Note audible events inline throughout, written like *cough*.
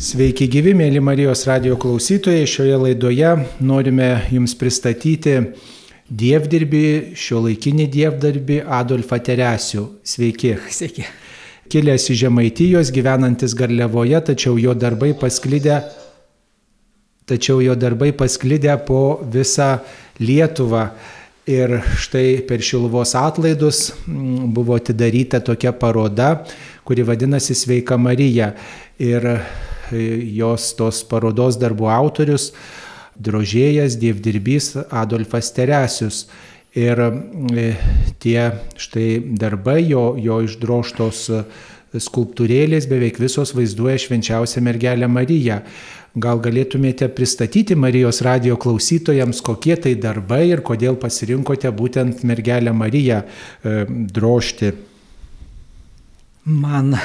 Sveiki gyvi, mėly Marijos radio klausytojai. Šioje laidoje norime Jums pristatyti dievdirbį, šio laikinį dievdirbį Adolfą Teresių. Sveiki. Sveiki. Kilęs iš Žemaitijos, gyvenantis Garliavoje, tačiau jo darbai pasklidę, tačiau jo darbai pasklidę po visą Lietuvą. Ir štai per Šiluvos atlaidus mm, buvo atidaryta tokia paroda, kuri vadinasi Sveika Marija. Ir jos tos parodos darbų autorius, drožėjas, dievdirbys Adolfas Teresius. Ir e, tie štai darbai, jo, jo išdroštos skulptūrėlės beveik visos vaizduoja švenčiausią mergelę Mariją. Gal galėtumėte pristatyti Marijos radio klausytojams, kokie tai darbai ir kodėl pasirinkote būtent mergelę Mariją e, drošti? Man,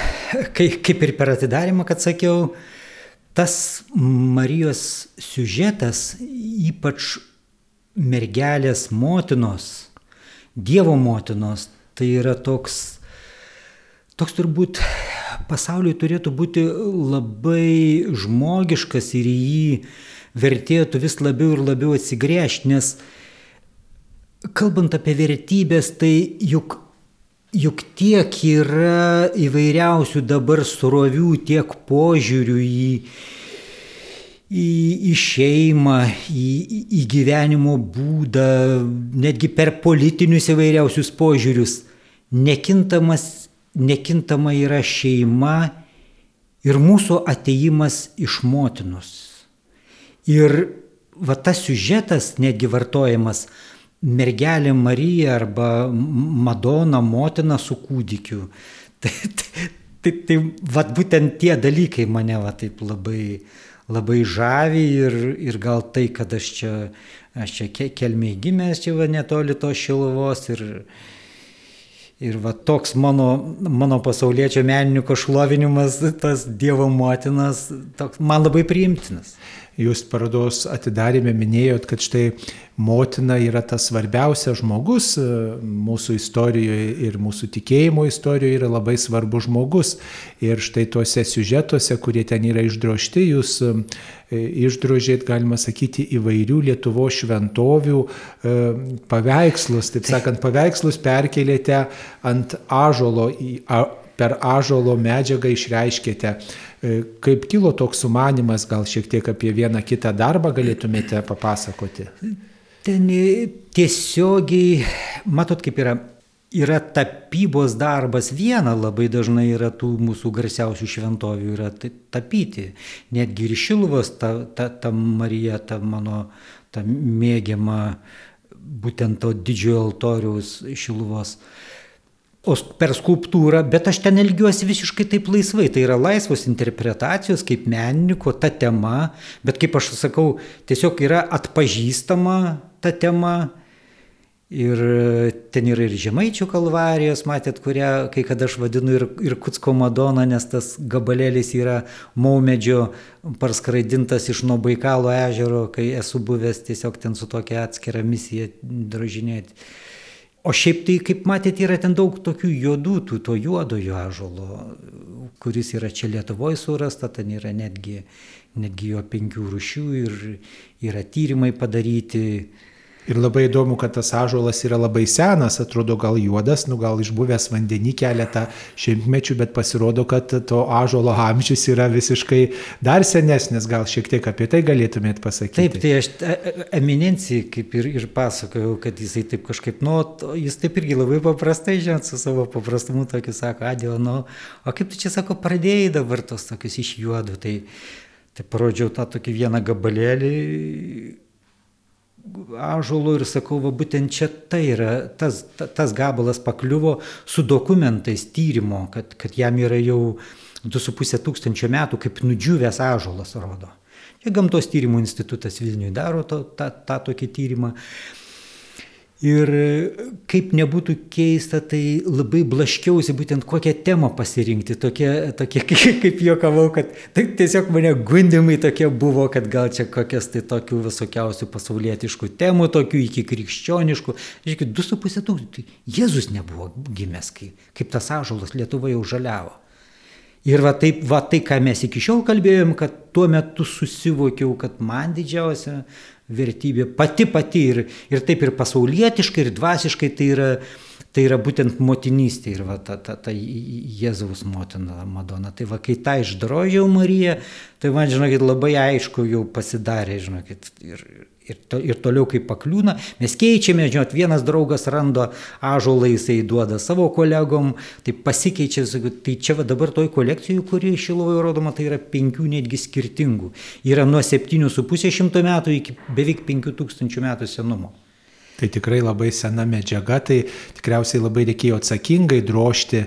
kaip ir per atidarimą, kad sakiau, tas Marijos siužetas, ypač mergelės motinos, Dievo motinos, tai yra toks, toks turbūt pasauliui turėtų būti labai žmogiškas ir į jį vertėtų vis labiau ir labiau atsigręžti, nes kalbant apie vertybės, tai juk juk tiek yra įvairiausių dabar srovių, tiek požiūrių į, į, į šeimą, į, į gyvenimo būdą, netgi per politinius įvairiausius požiūrius. Nekintamas, nekintama yra šeima ir mūsų ateimas iš motinos. Ir va tas siužetas netgi vartojamas mergelė Marija arba Madona motina su kūdikiu. *laughs* Tai, tai, tai, tai vat būtent tie dalykai mane va taip labai, labai žavi ir, ir gal tai, kad aš čia, aš čia kelmiai gimęs, čia va netoli to šiluvos ir, ir va toks mano, mano pasaulietčio menininko šlovinimas, tas Dievo motinas, toks, man labai priimtinas. Jūs parodos atidarėme minėjot, kad štai motina yra tas svarbiausias žmogus e, mūsų istorijoje ir mūsų tikėjimo istorijoje yra labai svarbus žmogus. Ir štai tuose siužetuose, kurie ten yra išdrošti, jūs e, išdrožėt, galima sakyti, įvairių Lietuvo šventovių e, paveikslus. Taip sakant, paveikslus perkelėte ant ažolo, per ažolo medžiagą išreiškėte kaip kilo toks sumanimas, gal šiek tiek apie vieną kitą darbą galėtumėte papasakoti? Ten tiesiogiai, matot kaip yra, yra tapybos darbas viena, labai dažnai yra tų mūsų garsiausių šventovių, yra tapyti. Netgi ir Šilvos, ta, ta, ta Marija, ta mano ta mėgiama, būtent to didžiojo altoriaus Šilvos. Uh, o per skulptūrą, bet aš ten elgiuosi visiškai taip laisvai. Tai yra laisvos interpretacijos kaip menininko ta tema, bet kaip aš sakau, tiesiog yra atpažįstama ta tema. Ir ten yra ir žemaičių kalvarijos, matėt, kurią kai kada aš vadinu ir, ir Kutsko Madona, nes tas gabalėlis yra maumedžio parskraidintas iš nuo Baikalo ežero, kai esu buvęs tiesiog ten su tokia atskira misija drožinėti. O šiaip tai, kaip matėte, yra ten daug tokių juodų, tų, to juodojo ažolo, kuris yra čia Lietuvoje surasta, ten yra netgi, netgi jo penkių rušių ir yra tyrimai padaryti, Ir labai įdomu, kad tas ažuolas yra labai senas, atrodo gal juodas, nu gal išbuvęs vandenį keletą šimtmečių, bet pasirodo, kad to ažuolo amžius yra visiškai dar senesnis, gal šiek tiek apie tai galėtumėt pasakyti. Taip, tai aš e, e, eminencijai kaip ir, ir pasakojau, kad jisai taip kažkaip, nu, jis taip irgi labai paprastai, žinot, su savo paprastumu tokiu sako, adėl, nu, o kaip tu čia sako, pradėjai dabar tos tokius iš juodų, tai, tai parodžiau tą tokį vieną gabalėlį ažulo ir sakau, va būtent čia tai yra, tas, tas gabalas pakliuvo su dokumentais tyrimo, kad, kad jam yra jau 2,5 tūkstančio metų kaip nudžiūvęs ažulas rodo. Čia gamtos tyrimų institutas Vilniui daro tą tokį tyrimą. Ir kaip nebūtų keista, tai labai blaškiausi būtent kokią temą pasirinkti. Tokie, tokie *laughs* kaip juokavau, kad tai tiesiog mane gundimai tokie buvo, kad gal čia kokias tai tokių visokiausių pasaulietiškų temų, tokių iki krikščioniškų. Žiūrėkit, 2,5 tūkstančių. Tai Jėzus nebuvo gimęs, kai, kaip tas ažulas Lietuva jau žaliavo. Ir va taip, va tai, ką mes iki šiol kalbėjom, kad tuo metu susivokiau, kad man didžiausia vertybė pati pati ir, ir taip ir pasaulietiškai, ir dvasiškai tai yra, tai yra būtent motinystė ir va, ta, ta, ta Jėzaus motina Madona. Tai va, kai tą išdrožiau Mariją, tai man, žinokit, labai aišku jau pasidarė, žinokit, ir, ir, to, ir toliau kaip pakliūna, mes keičiame, žinot, vienas draugas randa ažolą, jisai duoda savo kolegom, tai pasikeičia, tai čia va dabar toj kolekcijoje, kuri Šilovoje rodoma, tai yra penkių netgi skirtingų. Yra nuo 7,5 šimto metų iki beveik 5000 metų senumo. Tai tikrai labai sena medžiaga, tai tikriausiai labai reikėjo atsakingai drošti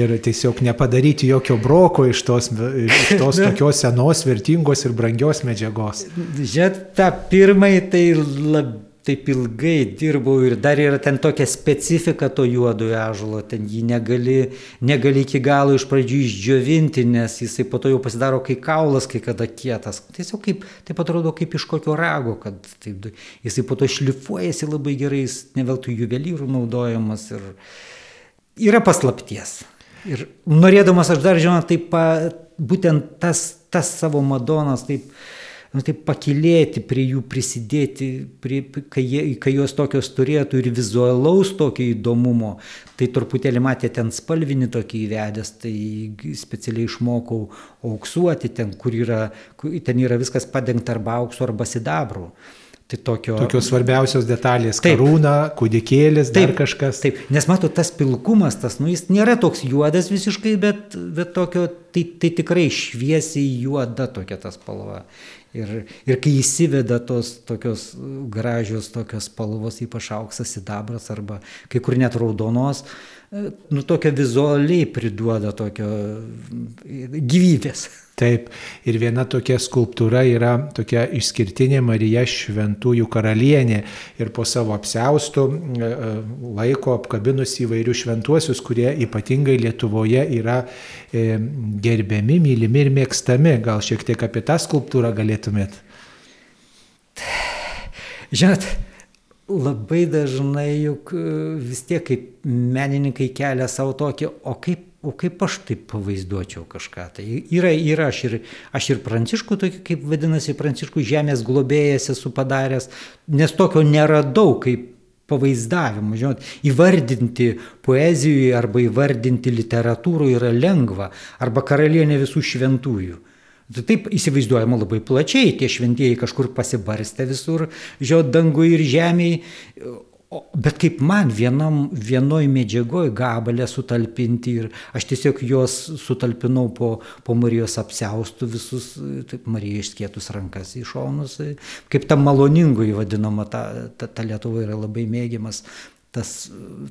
ir tiesiog nepadaryti jokio broko iš tos, iš tos *laughs* tokios senos, vertingos ir brangios medžiagos. Žiūrėt, tą pirmąjį tai labai taip ilgai dirbau ir dar yra ten tokia specifika to juodojo ežulo, ten jį negali, negali iki galo iš pradžių išdžiovinti, nes jisai po to jau pasidaro kai kaulas, kai kada kietas. Tiesiog kaip, taip atrodo kaip iš kokio rago, kad taip, jisai po to šlifuojasi labai gerai, jis neveltui juvelyrų naudojamas ir yra paslapties. Ir norėdamas aš dar žinau, taip, būtent tas, tas savo Madonas, taip, nu, taip pakilėti prie jų, prisidėti, prie, kai, jie, kai jos tokios turėtų ir vizualaus tokio įdomumo. Tai truputėlį matė ten spalvinį tokį įvedęs, tai specialiai išmokau auksuoti ten, kur yra, ten yra viskas padengta arba auksu, arba sidabru. Tai tokio... Tokios svarbiausios detalės - karūna, kūdikėlis, taip, dar kažkas. Taip, nes matau, tas pilkumas, tas, nu, jis nėra toks juodas visiškai, bet, bet tokio, tai, tai tikrai šviesiai juoda tokia tas spalva. Ir, ir kai įsiveda tos tokios gražios tokios spalvos, ypač auksas, sidabras arba kai kur net raudonos, nu tokia vizualiai priduoda tokio gyvybės. Taip, ir viena tokia skulptūra yra tokia išskirtinė Marija Šventųjų karalienė ir po savo apseustų e, e, laiko apkabinus įvairius šventuosius, kurie ypatingai Lietuvoje yra e, gerbiami, mylimi ir mėgstami. Gal šiek tiek apie tą skulptūrą galėtumėt? Žinot, labai dažnai juk vis tiek kaip menininkai kelia savo tokį, o kaip o kaip aš taip pavaizduočiau kažką. Tai yra, yra aš ir, aš ir pranciškų, tokį, kaip vadinasi, pranciškų žemės globėjas esu padaręs, nes tokio nėra daug kaip pavaizdavimų. Žinot, įvardinti poezijoje arba įvardinti literatūroje yra lengva, arba karalienė visų šventųjų. Tai taip įsivaizduojama labai plačiai, tie šventieji kažkur pasibarstę visur, žiot dangų ir žemėje, bet kaip man vienam, vienoj medžiagoj gabalę sutalpinti ir aš tiesiog juos sutalpinau po, po Marijos apseustų visus, taip Marija išskėtus rankas į šonus, kaip ta maloningoji vadinama, ta, ta, ta Lietuva yra labai mėgiamas tas,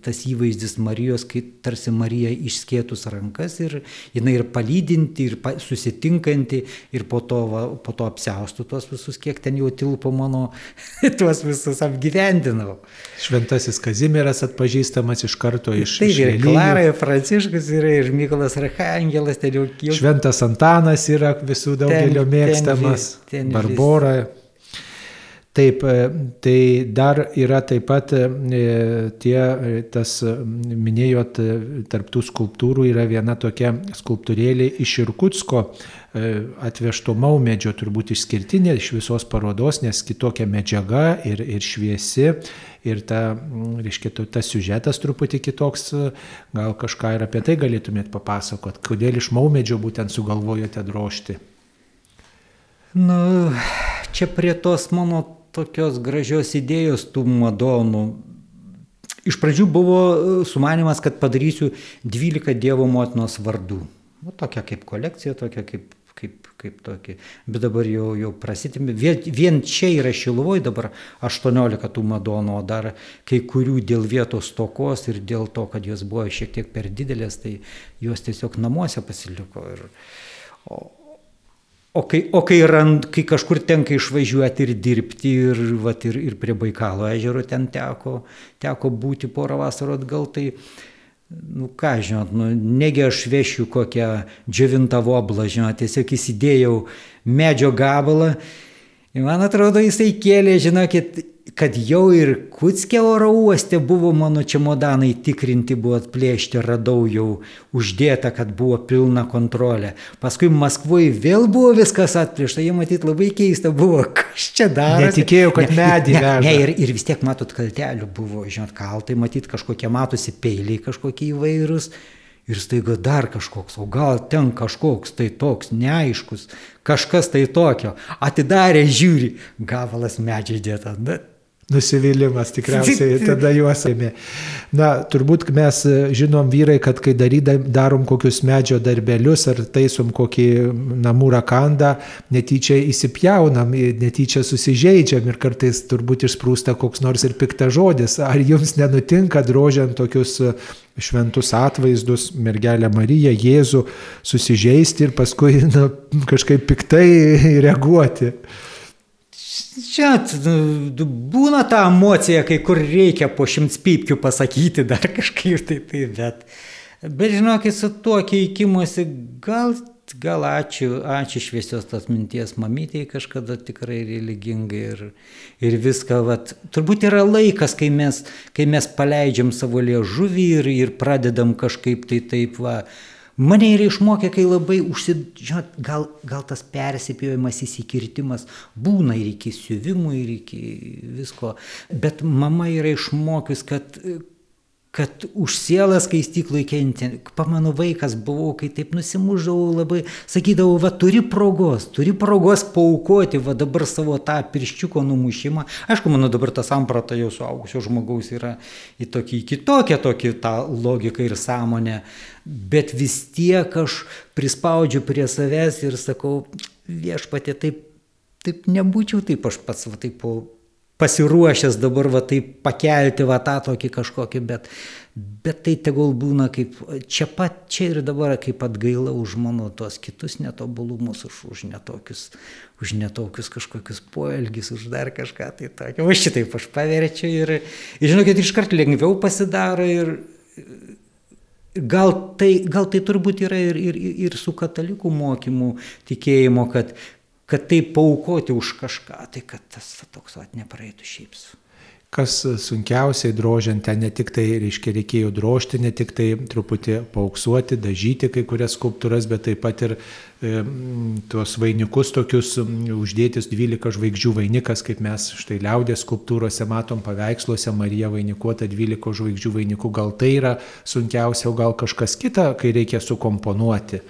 tas įvaizdis Marijos, kai tarsi Marija išskėtus rankas ir jinai ir palydinti, ir pa, susitinkanti, ir po to, va, po to apsiaustų tuos visus, kiek ten jau tilpo mano, *laughs* tuos visus apgyvendinau. Šventasis Kazimieras atpažįstamas iš karto iš... Taip, ir Klara, ir Pranciškus, yra ir Mykolas Archangelas, ten jau kiek. Šventas Antanas yra visų daugelio ten, mėgstamas. Ten, ten Barbora. Vis Taip, e, tai dar yra taip pat e, tie, e, tas minėjot, tarptų skulptūrų yra viena tokia skulptūrėlė iš Irkutsko atvežto maumedžio, turbūt išskirtinė iš visos parodos, nes kitokia medžiaga ir, ir šviesi. Ir ta, reiškia, tas siužetas truputį kitoks, gal kažką ir apie tai galėtumėt papasakot, kodėl iš maumedžio būtent sugalvojote drošti. Nu, čia prie tos mano tokios gražios idėjos tų Madonų. Iš pradžių buvo e, sumanimas, kad padarysiu 12 Dievo motinos vardų. Nu, tokia kaip kolekcija, tokia kaip, kaip, kaip tokia. Bet dabar jau, jau prasitėmė. Vien, vien čia yra Šiluvoje dabar 18 tų Madonų, o dar kai kurių dėl vietos tokos ir dėl to, kad jos buvo šiek tiek per didelės, tai jos tiesiog namuose pasiliko. Ir, o, O kai, o kai, rand, kai kažkur tenka išvažiuoti ir dirbti, ir, vat, ir, ir prie Baikalo ežero ten teko, teko būti porą vasarų atgal, tai, nu ką žinot, nu, negi aš vešiu kokią džiavintą voblą, žinot, tiesiog įsidėjau medžio gabalą Ir man atrodo, jisai kėlė, žinokit, kad jau ir Kutskė oro uoste buvo mano čemodanai tikrinti, buvo atplėšti, radau jau uždėta, kad buvo pilna kontrolė. Paskui Maskvoje vėl buvo viskas atplėšta, jie matyt labai keista buvo, kas čia daro. Netikėjau, kad medį ne, ne, ir, ir vis tiek matot kaltelių buvo, žinot, kaltai, matyt kažkokie matosi peiliai kažkokie įvairūs. Ir staiga dar kažkoks, o gal ten kažkoks tai toks neaiškus, kažkas tai tokio. Atidarė, žiūri, gabalas medžiai dėta. Bet Nusivylimas tikriausiai tada juos ėmė. Na, turbūt mes žinom vyrai, kad kai darom kokius medžio darbelius ar taisom kokį namų rakandą, netyčia įsipjaunam, netyčia susižeidžiam ir kartais turbūt išsprūsta koks nors ir piktas žodis. Ar jums nenutinka drožiant tokius šventus atvaizdus, mergelę Mariją, Jėzų, susižeisti ir paskui na, kažkaip piktai reaguoti? Žinot, nu, būna ta emocija, kai kur reikia po šimts pypkių pasakyti *laughs* dar kažkaip tai, tai bet, bet žinokit, su tuo keikimuose gal, gal ačiū, ačiū šviesios tos minties mamytėjai kažkada tikrai religingai ir, ir viską, vat, turbūt yra laikas, kai mes, kai mes paleidžiam savo liežuvį ir, ir pradedam kažkaip tai taip, va, Mane yra išmokę, kai labai užsidžiot, gal, gal tas persipjojimas, įsikirtimas būna ir iki siuvimų, ir iki visko, bet mama yra išmokius, kad kad už sielą skaistyklui kenti. Pamanu, vaikas buvau, kai taip nusimuždavau labai, sakydavau, va turi progos, turi progos paukoti, va dabar savo tą pirščiuko numušimą. Aišku, mano dabar ta samprata jau suaugusio žmogaus yra į tokį kitokią tokį tą logiką ir sąmonę, bet vis tiek aš prispaudžiu prie savęs ir sakau, viešpatė, taip, taip nebūčiau, taip aš pats, va taip po pasiruošęs dabar va taip pakelti va tą tokį kažkokį, bet, bet tai tegul būna kaip čia pat, čia ir dabar kaip atgaila už mano tos kitus netobulumus, už, už netokius, už netokius kažkokius poelgis, už dar kažką tai tokio. O šitaip aš paverčiu ir, ir žinokit, iškart lengviau pasidaro ir Gal tai, gal tai turbūt yra ir, ir, ir su katalikų mokymu tikėjimo, kad, kad tai paukoti už kažką, tai kad tas toks at nepraeitų šiaip. Kas sunkiausiai drožiant, ten ne tik tai, reiškia, reikėjo drožti, ne tik tai truputį pauksuoti, dažyti kai kurias skulptūras, bet taip pat ir e, tuos vainikus tokius uždėtis 12 žvaigždžių vainikas, kaip mes štai liaudės skulptūrose matom paveiksluose, Marija vainikuota 12 žvaigždžių vainiku, gal tai yra sunkiausia, o gal kažkas kita, kai reikia sukomponuoti.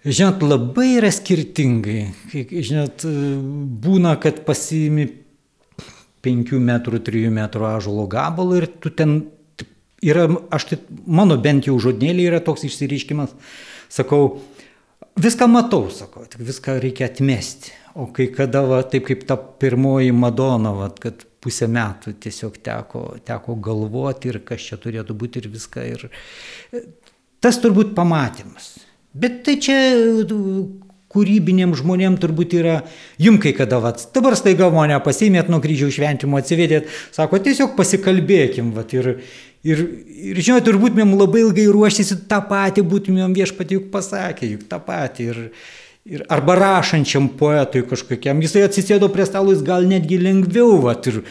Žinot, labai yra skirtingai. Žinot, būna, kad pasiimi 5 metrų, 3 metrų ažulo gabalą ir tu ten yra, aš tai, mano bent jau žodnėlį yra toks išsireiškimas, sakau, viską matau, sakau, tik viską reikia atmesti. O kai kada, va, taip kaip ta pirmoji Madona, va, kad pusę metų tiesiog teko, teko galvoti ir kas čia turėtų būti ir viską. Ir tas turbūt pamatymas. Bet tai čia kūrybiniem žmonėm turbūt yra, jum kai kada, vat, dabar staiga mane pasimėt nuo kryžiaus šventimo, atsivedėt, sako, tiesiog pasikalbėkim, vat, ir, ir, ir žinot, turbūt mėm labai ilgai ruošėsi tą patį, būtumėm viešpatį juk pasakė, juk tą patį. Ir, ir, arba rašančiam poetui kažkokiam, jisai atsisėdo prie stalo, jis gal netgi lengviau, vat, ir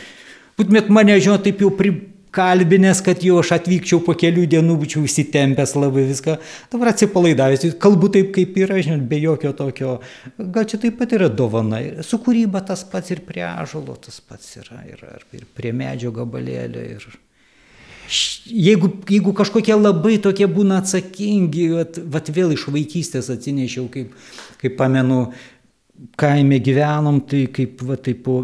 būtumėt mane, žinot, taip jau pri, kalbinęs, kad jau aš atvykčiau po kelių dienų, būčiau įsitempęs labai viską, dabar atsipalaidavęs, kalbu taip, kaip yra, žinot, be jokio tokio, gal čia taip pat yra dovana. Su kūryba tas pats ir prie ažalo tas pats yra, ir, ir prie medžio gabalėlio. Ir... Jeigu, jeigu kažkokie labai tokie būna atsakingi, vat, vat vėl iš vaikystės atsinešiau, kaip, kaip pamenu, kaime gyvenom, tai kaip, va, taip po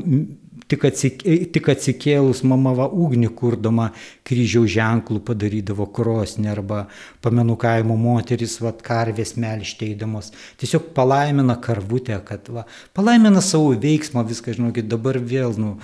tik, atsik, tik atsikėlus mama va ugnį kurdama kryžiaus ženklų padarydavo krosnį arba pamenu kaimo moteris va karvės melštėdamos. Tiesiog palaimina karvutę, kad va, palaimina savo veiksmą, viską žinokit, dabar vėl, nu,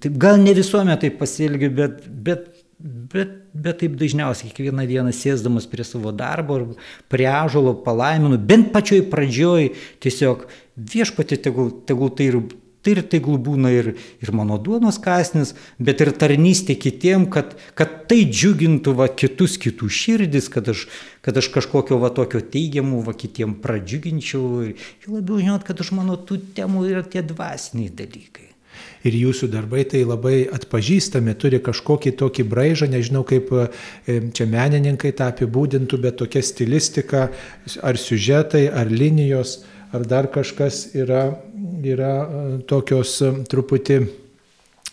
taip, gal ne visuomet taip pasielgiu, bet, bet Bet, bet taip dažniausiai kiekvieną dieną sėsdamas prie savo darbo ar prie ažalo palaiminu, bent pačioj pradžioj tiesiog viešpati tegul, tegul tai ir Tai ir tegul būna ir, ir mano duonos kasnis, bet ir tarnystė kitiem, kad, kad tai džiugintų va, kitus kitų širdis, kad aš, kad aš kažkokio va tokio teigiamų va kitiem pradžiuginčiau. Ir labiau žinot, kad už mano tų temų yra tie dvasiniai dalykai ir jūsų darbai tai labai atpažįstami, turi kažkokį tokį braižą, nežinau kaip e, čia menininkai tą apibūdintų, bet tokia stilistika, ar siužetai, ar linijos ar dar kažkas yra, yra e, tokios e, truputį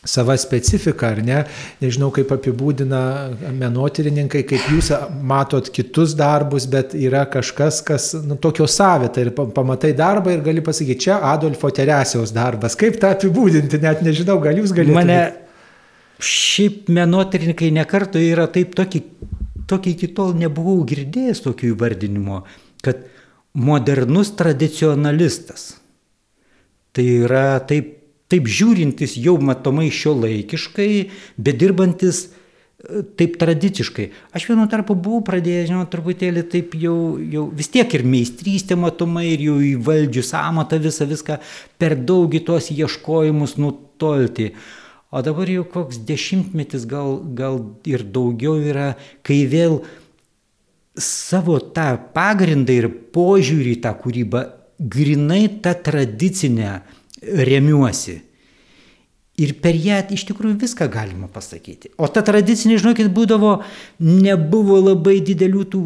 sava specifika, ar ne? Nežinau, kaip apibūdina menotyrininkai, kaip jūs matot kitus darbus, bet yra kažkas, kas nu, tokio savita ir pamatai darbą ir gali pasakyti, čia Adolfo Teresiaus darbas. Kaip tą apibūdinti, net nežinau, gal jūs galite. Mane šiaip menotyrininkai nekarto yra taip tokį, tokį iki tol nebuvau girdėjęs tokio įvardinimo, kad modernus tradicionalistas. Tai yra taip, taip žiūrintis jau matomai šio laikiškai, bet dirbantis e, taip tradiciškai. Aš vienu tarpu buvau pradėjęs, žinau, truputėlį taip jau, jau vis tiek ir meistrystė matomai, ir jau įvaldžius amatą visą, viską per daug į tuos ieškojimus nutolti. O dabar jau koks dešimtmetis, gal, gal ir daugiau yra, kai vėl savo tą pagrindą ir požiūrį į tą kūrybą grinai tą tradicinę remiuosi. Ir per ją iš tikrųjų viską galima pasakyti. O ta tradicinė, žinokit, būdavo, nebuvo labai didelių tų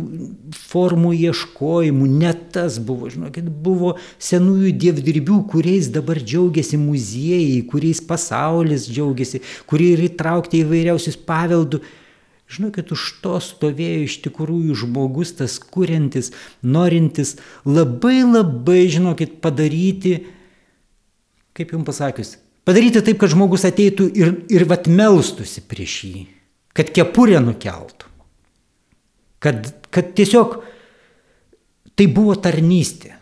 formų ieškojimų, net tas buvo, žinokit, buvo senųjų dievdirbių, kuriais dabar džiaugiasi muziejai, kuriais pasaulis džiaugiasi, kurie yra įtraukti į vairiausius paveldų Žinokit, už to stovėjo iš tikrųjų žmogus, tas kuriantis, norintis labai labai, žinokit, padaryti, kaip jums pasakius, padaryti taip, kad žmogus ateitų ir, ir vat melstusi prieš jį, kad kepurė nukeltų. Kad, kad tiesiog tai buvo tarnystė.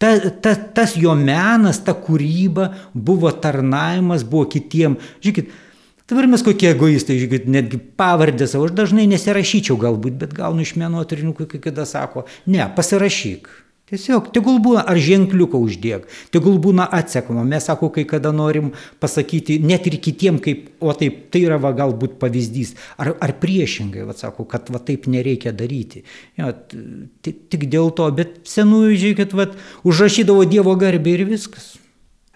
Ta, ta, tas jo menas, ta kūryba buvo tarnavimas, buvo kitiem. Žiūrėkit, Dabar mes kokie egoistai, žiūrėkit, netgi pavardę savo, aš dažnai nesirašyčiau galbūt, bet gaunu iš menotyrininkų, kai kada sako, ne, pasirašyk. Tiesiog, tegul būna, ar ženkliuką uždėk, tegul būna atsekama. Mes, sako, kai kada norim pasakyti net ir kitiem, kaip, o taip, tai yra va, galbūt pavyzdys, ar, ar priešingai, va, sako, kad va, taip nereikia daryti. Ja, tik dėl to, bet senųjų, žiūrėkit, va, užrašydavo Dievo garbę ir viskas.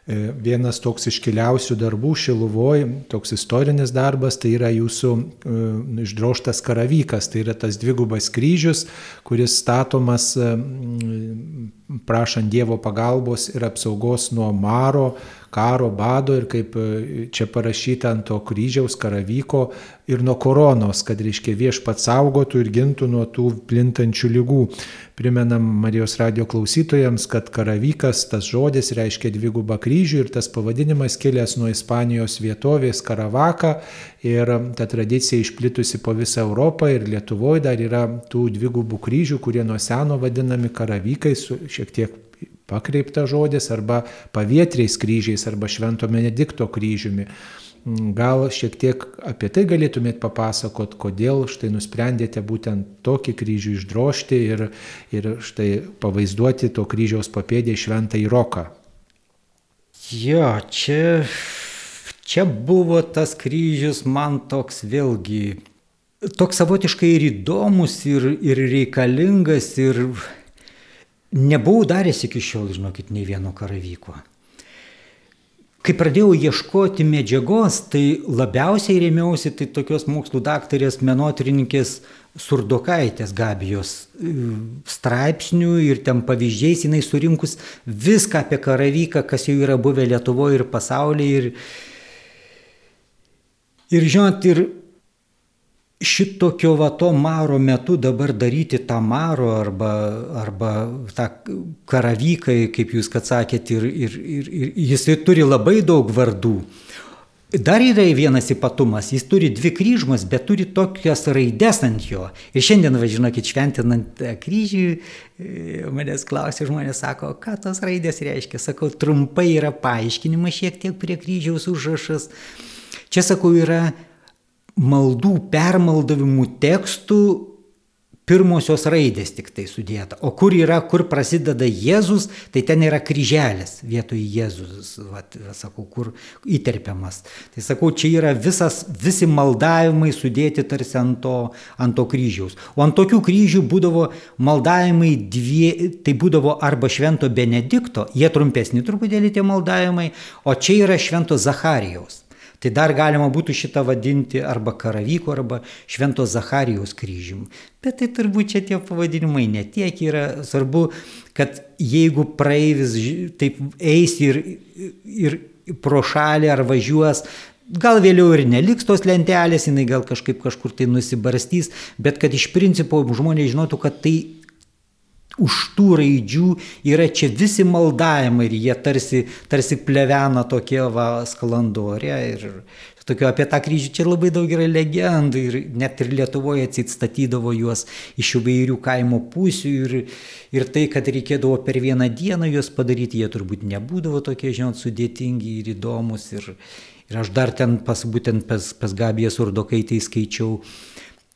E, vienas toks iškiliausių darbų Šiluvoj, toks istorinis darbas, tai yra jūsų e, išdroštas karavykas, tai yra tas dvigubas kryžius, kuris statomas e, prašant Dievo pagalbos ir apsaugos nuo maro, karo, bado ir kaip čia parašyta ant to kryžiaus karavyko ir nuo koronos, kad reiškia viešpat saugotų ir gintų nuo tų plintančių lygų. Primenam Marijos radio klausytojams, kad karavykas, tas žodis reiškia dvigubą kryžių ir tas pavadinimas kilęs nuo Ispanijos vietovės Karavaka ir ta tradicija išplitusi po visą Europą ir Lietuvoje dar yra tų dvigubų kryžių, kurie nuo seno vadinami karavykai, su šiek tiek pakreipta žodis arba pavietriais kryžiais arba švento Benedikto kryžiumi. Gal šiek tiek apie tai galėtumėt papasakot, kodėl štai nusprendėte būtent tokį kryžių išdrošti ir, ir štai pavaizduoti to kryžiaus papėdį šventą į roką. Jo, čia, čia buvo tas kryžius man toks vėlgi, toks savotiškai ir įdomus, ir, ir reikalingas, ir nebuvau daręs iki šiol, žinokit, nei vieno karavyko. Kai pradėjau ieškoti medžiagos, tai labiausiai rėmiausi tai tokios mokslų daktarės menotyrininkės Surdokaitės Gabijos e, straipsnių ir ten pavyzdžiais jinai surinkus viską apie karavyką, kas jau yra buvę Lietuvoje ir pasaulyje. Ir, ir žinot, ir šitokio va to maro metu dabar daryti tą maro arba, arba tą karavyką, kaip jūs kad sakėt, ir, ir, ir, ir jis turi labai daug vardų. Dar yra vienas ypatumas, jis turi dvi kryžmas, bet turi tokias raides ant jo. Ir šiandien, važinokit, šventinant kryžių, e, manęs klausė, žmonės sako, ką tos raidės reiškia. Sakau, trumpai yra paaiškinimas šiek tiek prie kryžiaus užrašas. Čia, sakau, yra maldų permaldavimų tekstų pirmosios raidės tik tai sudėta. O kur yra, kur prasideda Jėzus, tai ten yra kryželis vietoj Jėzus, vat, sakau, kur įterpiamas. Tai sakau, čia yra visas, visi maldavimai sudėti tarsi ant to, ant to kryžiaus. O ant tokių kryžių būdavo maldavimai dvie, tai būdavo arba švento Benedikto, jie trumpesni truputėlį tie maldavimai, o čia yra švento Zacharijaus. Tai dar galima būtų šitą vadinti arba karavyko, arba švento Zacharijos kryžium. Bet tai turbūt čia tie pavadinimai netiek yra svarbu, kad jeigu praeivis taip eis ir, ir pro šalį ar važiuos, Gal vėliau ir neliks tos lentelės, jinai gal kažkaip kažkur tai nusibarstys, bet kad iš principo žmonės žinotų, kad tai už tų raidžių yra čia visi maldavimai ir jie tarsi, tarsi plevena tokie va sklandorė. Ir tokio apie tą kryžių čia labai daug yra legendų ir net ir Lietuvoje atsistatydavo juos iš įvairių kaimo pusių ir, ir tai, kad reikėdavo per vieną dieną juos padaryti, jie turbūt nebūdavo tokie, žinot, sudėtingi ir įdomus. Ir, ir aš dar ten pas būtent pas, pas Gabiją Surdokaitį skaičiau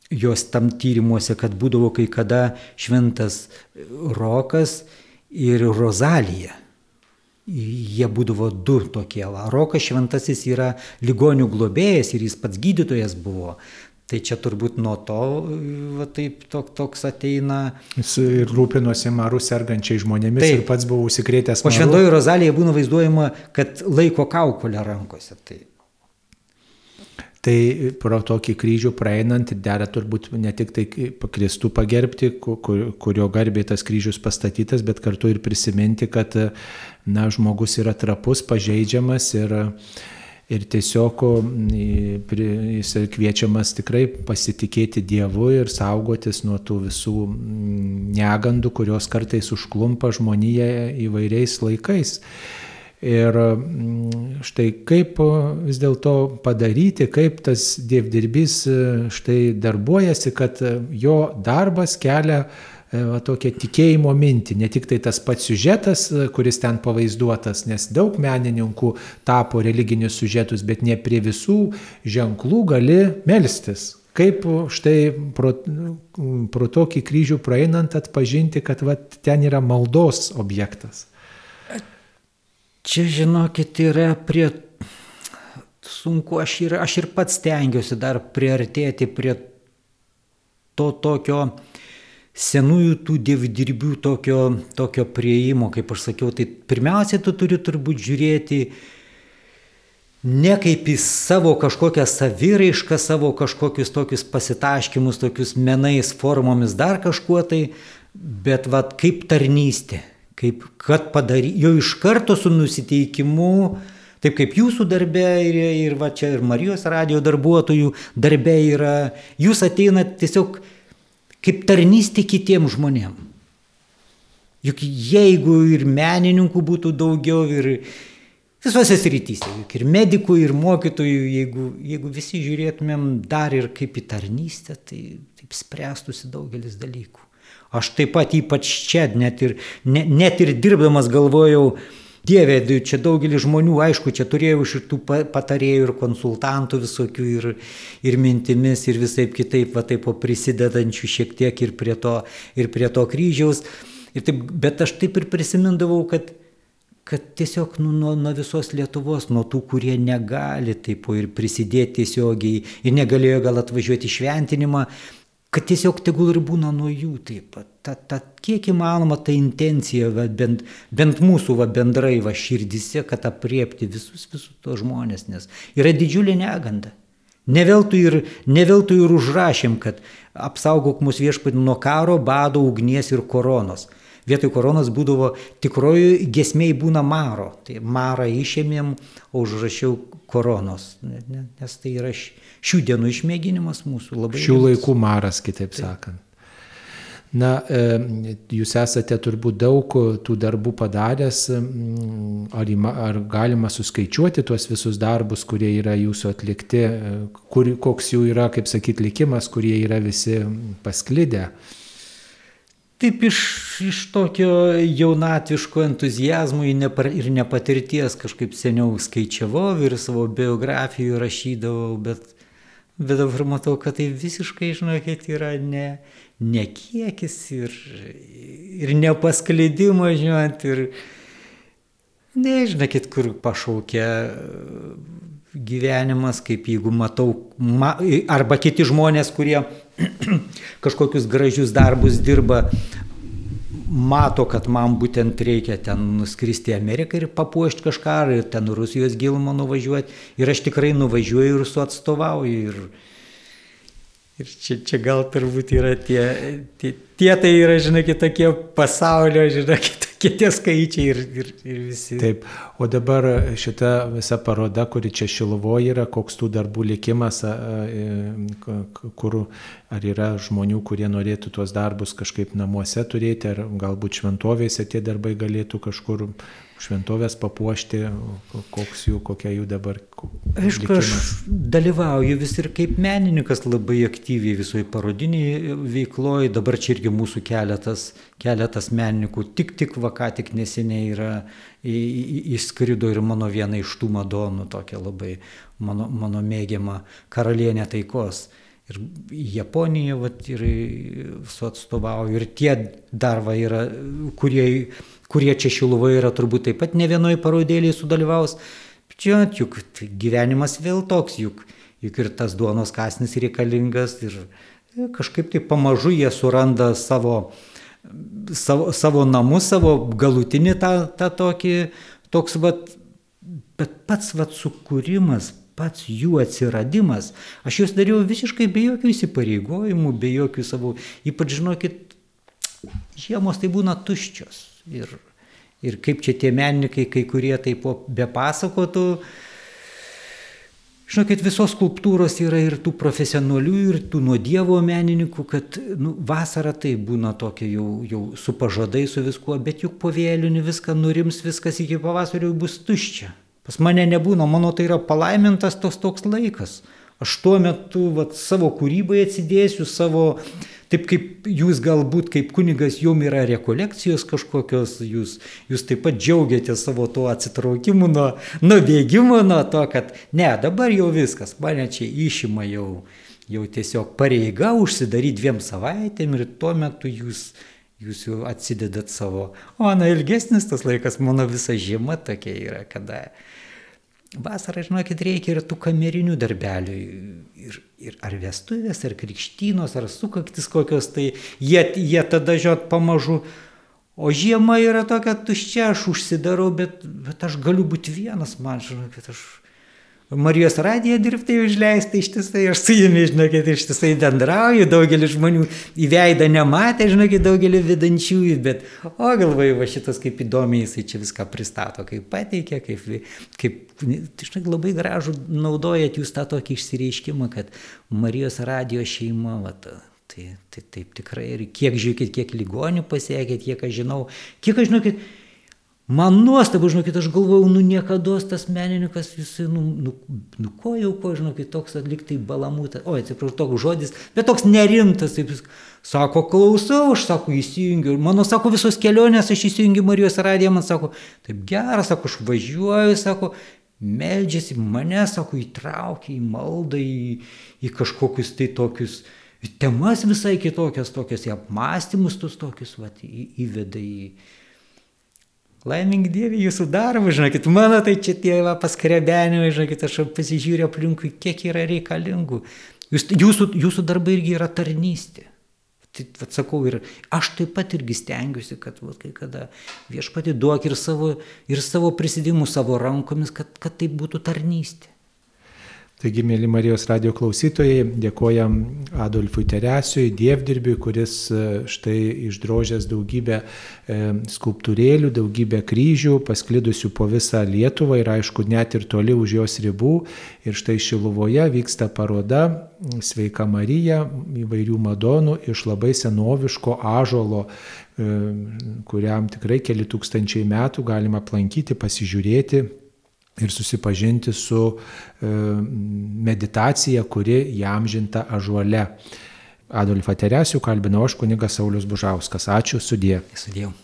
jos tam tyrimuose, kad būdavo kai kada šventas Rokas ir Rozalija. Jie būdavo du tokie. Rokas šventasis yra ligonių globėjas ir jis pats gydytojas buvo. Tai čia turbūt nuo to va, taip tok, toks ateina. Jis ir rūpinosi marų sergančiai žmonėmis taip. ir pats buvo užsikrėtęs. O šventoji Rozalija būna vaizduojama, kad laiko kaukolę rankose. Tai Tai pro tokį kryžių praeinant dera turbūt ne tik tai Kristų pagerbti, kurio garbė tas kryžius pastatytas, bet kartu ir prisiminti, kad na, žmogus yra trapus, pažeidžiamas ir, ir tiesiog jis kviečiamas tikrai pasitikėti Dievu ir saugotis nuo tų visų negandų, kurios kartais užklumpa žmoniją įvairiais laikais. Ir mm, štai kaip vis dėlto padaryti, kaip tas dievdirbys e, štai darbuojasi, kad e, jo darbas kelia e, va, tokią tikėjimo mintį, ne tik tai tas pats siužetas, kuris ten pavaizduotas, nes daug menininkų tapo religinius siužetus, bet ne prie visų ženklų gali melstis. Kaip štai pro, pro tokį kryžių praeinant atpažinti, kad va, ten yra maldos objektas. Čia, žinokit, yra prie... Sunku, aš ir, aš ir pats stengiuosi dar priartėti prie to tokio senųjų tų dievdirbių tokio, tokio prieimo, kaip aš sakiau, tai pirmiausia, tu turi turbūt žiūrėti ne kaip į savo kažkokią saviraišką, savo kažkokius tokius pasitaškimus, tokius menais formomis, dar kažkuo tai, bet vad kaip tarnystė kaip kad padary, jau iš karto su nusiteikimu, taip kaip jūsų darbė ir, ir va čia ir Marijos radio darbuotojų darbė yra, jūs ateinat tiesiog kaip tarnystė kitiems žmonėms. Juk jeigu ir menininkų būtų daugiau, ir visose srityse, juk ir medikų, ir mokytojų, jeigu, jeigu visi žiūrėtumėm dar ir kaip į tarnystę, tai taip spręstųsi daugelis dalykų. Aš taip pat ypač čia, net ir, ne, net ir dirbdamas galvojau, Dieve, čia daugelis žmonių, aišku, čia turėjau šitų patarėjų ir konsultantų visokių ir, ir mintimis ir visai kitaip, va taip prisidedančių šiek tiek ir prie to, ir prie to kryžiaus. Ir taip, bet aš taip ir prisimindavau, kad, kad tiesiog nu, nuo, nuo visos Lietuvos, nuo tų, kurie negali taip ir prisidėti tiesiogiai ir negalėjo gal atvažiuoti šventinimą, kad tiesiog tegul ir būna nuo jų taip pat. Ta, ta, kiek įmanoma ta intencija, va, bent, bent mūsų va, bendrai va, širdise, kad apriepti visus, visus tos žmonės, nes yra didžiulė neganda. Neveltui ir, neveltui ir užrašėm, kad apsaugok mus viešpatį nuo karo, bado, ugnies ir koronos. Vietoj koronos būdavo tikroji gesmiai būna maro. Tai marą išėmėm, o užrašiau koronos, nes tai yra šių dienų išmėginimas mūsų labai. Šių laikų maras, kitaip Taip. sakant. Na, e, jūs esate turbūt daug tų darbų padaręs, ar, ar galima suskaičiuoti tuos visus darbus, kurie yra jūsų atlikti, e, kur, koks jų yra, kaip sakyti, likimas, kurie yra visi pasklidę. Taip iš, iš tokio jaunatviško entuzijazmo ir nepatirties kažkaip seniau skaičiavau ir savo biografijų rašydavau, bet, bet dabar matau, kad tai visiškai, žinokit, yra ne, nekiekis ir, ir nepaskleidimo, žinot, ir nežinokit, kur pašaukia gyvenimas, kaip jeigu matau, ma, arba kiti žmonės, kurie kažkokius gražius darbus dirba, mato, kad man būtent reikia ten nuskristi į Ameriką ir papuošti kažką, ir ten Rusijos gilumą nuvažiuoti. Ir aš tikrai nuvažiuoju ir su atstovauju. Ir, ir čia, čia gal turbūt yra tie, tie, tie tai yra, žinokit, tokie pasaulio, žinokit, tokie tie skaičiai ir, ir, ir visi. Taip, o dabar šita visa paroda, kuri čia Šilovoje yra, koks tų darbų likimas, kur ar yra žmonių, kurie norėtų tuos darbus kažkaip namuose turėti, ar galbūt šventovėse tie darbai galėtų kažkur šventovės papuošti, koks jų, kokia jų dabar. Aišku, aš dalyvauju vis ir kaip menininkas labai aktyviai visoje parodiniai veikloje, dabar čia irgi mūsų keletas, keletas menininkų, tik tik va ką tik neseniai yra išskrido ir mano viena iš tų madonų, tokia labai mano, mano mėgiama karalienė taikos. Ir Japonija, vat, ir su atstovauju, ir tie dar va yra, kurie kurie čia Šiluvoje yra turbūt taip pat ne vienoje parodėlėje sudalyvaus. Čia juk gyvenimas vėl toks, juk, juk ir tas duonos kasnis reikalingas ir kažkaip tai pamažu jie suranda savo, savo, savo namus, savo galutinį tą, tą tokį, toks vat, bet pats vat sukūrimas, pats jų atsiradimas, aš juos dariau visiškai be jokių įsipareigojimų, be jokių savo, ypač žinokit, žiemos tai būna tuščios. Ir, ir kaip čia tie menininkai, kai kurie taip be pasakotų, Žinokit, visos skulptūros yra ir tų profesionalių, ir tų nuo Dievo menininkų, kad nu, vasara tai būna tokia jau, jau su pažadai, su viskuo, bet juk po vėlinių viską nurims, viskas iki pavasario bus tuščia. Pas mane nebūna, mano tai yra palaimintas tos toks laikas. Aš tuo metu vat, savo kūrybai atsidėsiu, savo Taip kaip jūs galbūt kaip kunigas jum yra rekolekcijos kažkokios, jūs, jūs taip pat džiaugiatės savo tuo atsitraukimu nuo, nuo bėgimo, nuo to, kad ne, dabar jau viskas, mane čia išima jau, jau tiesiog pareiga užsidaryti dviem savaitėm ir tuo metu jūs, jūs jau atsidedat savo. O, na, ilgesnis tas laikas, mano visa žiema tokia yra, kada vasarą, žinokit, reikia ir tų kamerinių darbelių. Ir, ir ar vestuvės, ar krikštynos, ar sukaktis kokios, tai jie, jie tada žiot pamažu. O žiema yra tokia tuščia, aš užsidarau, bet, bet aš galiu būti vienas, man žinokit, aš Marijos radiją dirbti užleisti ištisai, aš su jumis, žinokit, ištisai bendrauju, daugelis žmonių į veidą nematė, žinokit, daugelį vedančiųjų, bet, o galvoju, va šitas kaip įdomiai jisai čia viską pristato, kaip pateikia, kaip, kaip tai žinok, labai gražų naudojat jūs tą tokį išsireiškimą, kad Marijos radijo šeima, va, ta, tai, tai taip tikrai ir kiek žiūrėkit, kiek ligonių pasiekėt, kiek aš žinau, kiek aš žinokit, Man nuostabu, žinokit, aš galvojau, nu niekada tas menininkas, jisai, nu, nu, nu ko jau, ko, žinokit, toks atliktai balamutas, oi, atsiprašau, toks žodis, bet toks nerimtas, taip jis sako, klausau, aš sako, įsijungiu, mano, sako, visos kelionės, aš įsijungiu Marijos radiją, man sako, taip geras, sako, aš važiuoju, sako, meldžiasi mane, sako, įtraukia į maldą, į, į kažkokius tai tokius temas visai kitokias, tokias į apmąstymus, tus tokius, va, į, įveda į... į Laimink Dievė jūsų darbą, žinokit, mano tai čia tie paskrebenimai, žinokit, aš pasižiūrėjau aplinkui, kiek yra reikalingų. Jūs, jūsų, jūsų darbai irgi yra tarnystė. Tai atsakau ir aš taip pat irgi stengiuosi, kad va, kai kada viešpati duok ir savo, ir savo prisidimų savo rankomis, kad, kad tai būtų tarnystė. Taigi, mėly Marijos radio klausytojai, dėkojam Adolfui Teresiui, dievdirbiui, kuris e, štai išdrožęs daugybę e, skulptūrėlių, daugybę kryžių, pasklidusių po visą Lietuvą ir aišku, net ir toli už jos ribų. Ir štai Šiluvoje vyksta paroda Sveika Marija įvairių madonų iš labai senoviško ažolo, e, kuriam tikrai keli tūkstančiai metų galima aplankyti, pasižiūrėti ir susipažinti su e, meditacija, kuri jam žinta ažuole. Adolfą Teresių kalbinau aš kunigas Saulis Bužauskas. Ačiū, sudė. Sudėjau.